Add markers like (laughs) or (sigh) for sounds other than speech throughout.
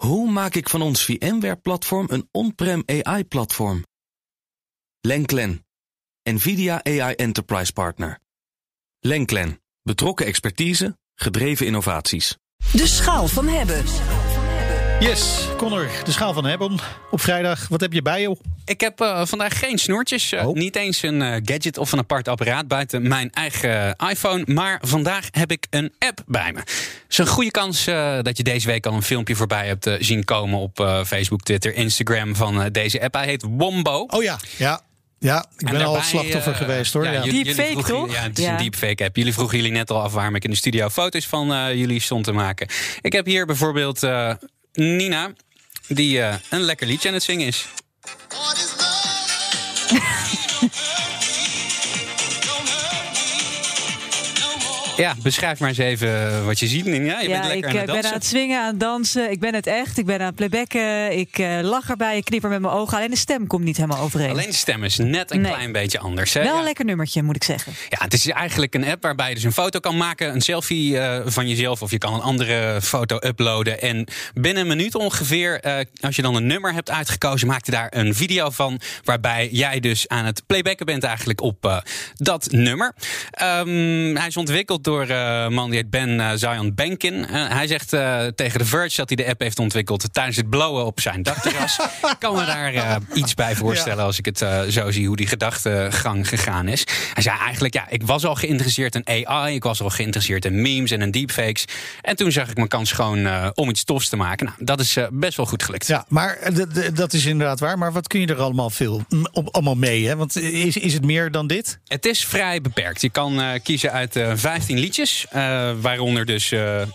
Hoe maak ik van ons VMware-platform een on-prem AI-platform? Lenklen, NVIDIA AI Enterprise Partner. Lenklen, betrokken expertise, gedreven innovaties. De schaal van hebben. Yes, Connor, de schaal van hebben. Op vrijdag, wat heb je bij je? Ik heb uh, vandaag geen snoertjes. Uh, Oh. Niet eens een uh, gadget of een apart apparaat buiten mijn eigen iPhone. Maar vandaag heb ik een app bij me. Het is een goede kans dat je deze week al een filmpje voorbij hebt zien komen op Facebook, Twitter, Instagram van deze app. Hij heet Wombo. Oh ja, ja. Ja, ik ben En al slachtoffer eh, geweest hoor. ja, Ja, Deepfake, toch? Ja, het is Ja. een deepfake app. Jullie vroegen jullie net al af waarom ik in de studio foto's van eh, jullie stond te maken. Ik heb hier bijvoorbeeld eh, Nina, die eh, een lekker liedje aan het zingen is. Ja, beschrijf maar eens even wat je ziet, Nina. Je bent ja, lekker ik aan eh, het ben dansen. aan het swingen, aan het dansen. Ik ben het echt. Ik ben aan het playbacken. Ik eh, lach erbij. Ik knipper met mijn ogen. Alleen de stem komt niet helemaal overeen. Alleen de stem is net een Nee. klein beetje anders. Hè? Wel Ja. een lekker nummertje, moet ik zeggen. Ja, het is eigenlijk een app waarbij je dus een foto kan maken, een selfie eh, van jezelf, of je kan een andere foto uploaden. En binnen een minuut ongeveer, eh, als je dan een nummer hebt uitgekozen, maakt hij daar een video van. Waarbij jij dus aan het playbacken bent eigenlijk op eh, dat nummer. Ehm, hij is ontwikkeld door eh, een man die heet Ben eh, Zion Benkin. Eh, hij zegt eh, tegen The Verge dat hij de app heeft ontwikkeld tijdens het blowen op zijn dakterras. Ik (laughs) kan me daar eh, iets bij voorstellen als ik het eh, zo zie hoe die gedachtegang gegaan is. Hij zei eigenlijk, ja, ik was al geïnteresseerd in AI. Ik was al geïnteresseerd in memes en in deepfakes. En toen zag ik mijn kans gewoon eh, om iets tofs te maken. Nou, dat is eh, best wel goed gelukt. Ja, maar eh, dat is inderdaad waar. Maar wat kun je er allemaal, veel, m- op, allemaal mee? Hè? Want is, is het meer dan dit? Het is vrij beperkt. Je kan eh, kiezen uit eh 15 liedjes. eh, waaronder dus eh ehm,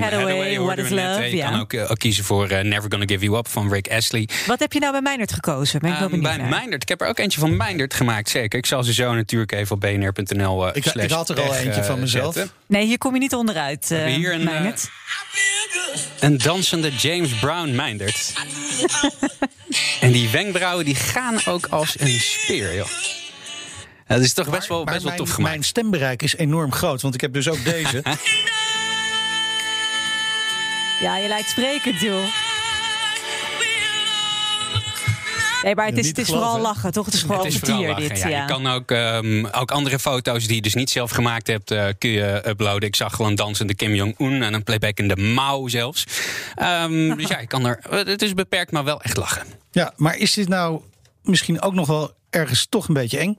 Hathaway, What is net. Love, Je ja. kan ook, eh, ook kiezen voor Never Gonna Give You Up van Rick Astley. Wat heb je nou bij Meijnerd gekozen? Ben ik wel Ehm, benieuwd bij naar. Meindert. Ik heb er ook eentje van Meindert gemaakt, zeker. Ik zal ze zo natuurlijk even op bnr.nl uh, Ik- ik had er al eentje van mezelf. Nee, hier kom je niet onderuit, eh hier een. Een dansende James Brown Meindert. (laughs) en die wenkbrauwen die gaan ook als een speer, joh. Ja, dat is toch best wel, Maar best wel mijn, tof gemaakt. Mijn stembereik is enorm groot, want ik heb dus ook (laughs) deze. Ja, je lijkt sprekend, joh. Nee, maar het is, het vooral lachen, toch? Het is gewoon Het is over vooral tier, lachen, dit. ja. Ja. Je kan ook, ehm, ook andere foto's die je dus niet zelf gemaakt hebt, eh, kun je uploaden. Ik zag een dansende Kim Jong-un en een playbackende Mao zelfs. Ehm, (laughs) dus ja, je kan er, het is beperkt, maar wel echt lachen. ja, maar is dit nou misschien ook nog wel ergens toch een beetje eng?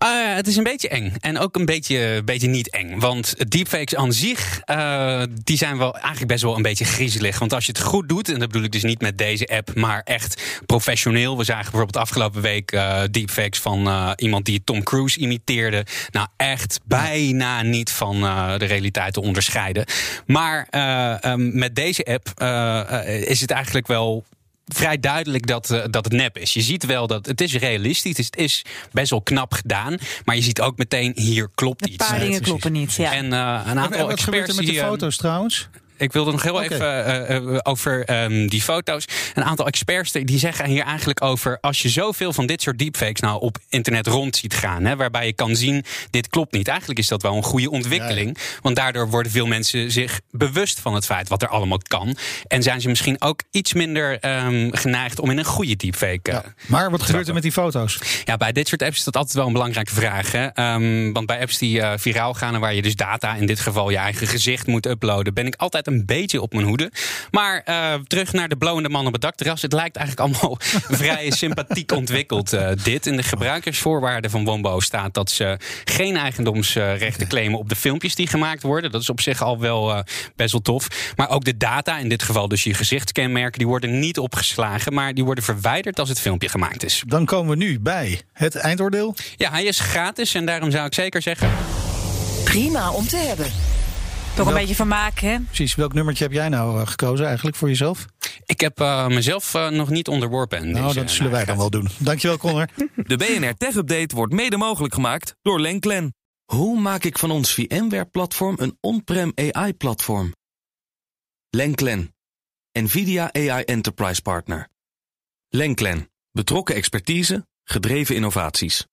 Eh, het is een beetje eng. En ook een beetje, beetje niet eng. Want deepfakes aan zich, eh, die zijn wel eigenlijk best wel een beetje griezelig. Want als je het goed doet, en dat bedoel ik dus niet met deze app, maar echt professioneel. We zagen bijvoorbeeld afgelopen week eh, deepfakes van iemand die Tom Cruise imiteerde. Nou, echt bijna niet van de realiteit te onderscheiden. Maar eh, ehm, met deze app is het eigenlijk wel vrij duidelijk dat, eh, dat het nep is. Je ziet wel dat het is realistisch, het is best wel knap gedaan, maar je ziet ook meteen hier klopt Een iets. paar dingen kloppen niet, ja. En eh, een En aantal wat gebeurt er met de die, eh, foto's trouwens? Ik wilde nog heel even eh, eh, over ehm, die foto's. Een aantal experts die zeggen hier eigenlijk over... als je zoveel van dit soort deepfakes nou op internet rond ziet gaan... Hè, waarbij je kan zien, dit klopt niet. Eigenlijk is dat wel een goede ontwikkeling. Want daardoor worden veel mensen zich bewust van het feit... wat er allemaal kan. En zijn ze misschien ook iets minder ehm, geneigd... om in een goede deepfake... Ja. Maar wat gebeurt er met die foto's? ja, bij dit soort apps is dat altijd wel een belangrijke vraag. Hè? Ehm, want bij apps die viraal gaan en waar je dus data, in dit geval je eigen gezicht moet uploaden, ben ik altijd een beetje op mijn hoede. Maar eh, terug naar de blowende man op het dakterras. Het lijkt eigenlijk allemaal (laughs) vrij sympathiek ontwikkeld. eh, dit in de gebruikersvoorwaarden van Wombo staat dat ze geen eigendomsrechten claimen op de filmpjes die gemaakt worden. Dat is op zich al wel eh, best wel tof. Maar ook de data, in dit geval dus je gezichtskenmerken, die worden niet opgeslagen, maar die worden verwijderd als het filmpje gemaakt is. Dan komen we nu bij het eindoordeel. Ja, hij is gratis en daarom zou ik zeker zeggen. Prima om te hebben. Toch een beetje vermaak, hè? Precies, welk nummertje heb jij nou eh, gekozen eigenlijk voor jezelf? Ik heb eh, mezelf eh, nog niet onderworpen. Nou, dat zullen wij dan wel doen. Dankjewel, Connor. (laughs) De BNR Tech Update wordt mede mogelijk gemaakt door Lenklen. Hoe maak ik van ons VMware-platform een on-prem AI-platform? Lenklen, NVIDIA AI Enterprise Partner. Lenklen, betrokken expertise, gedreven innovaties.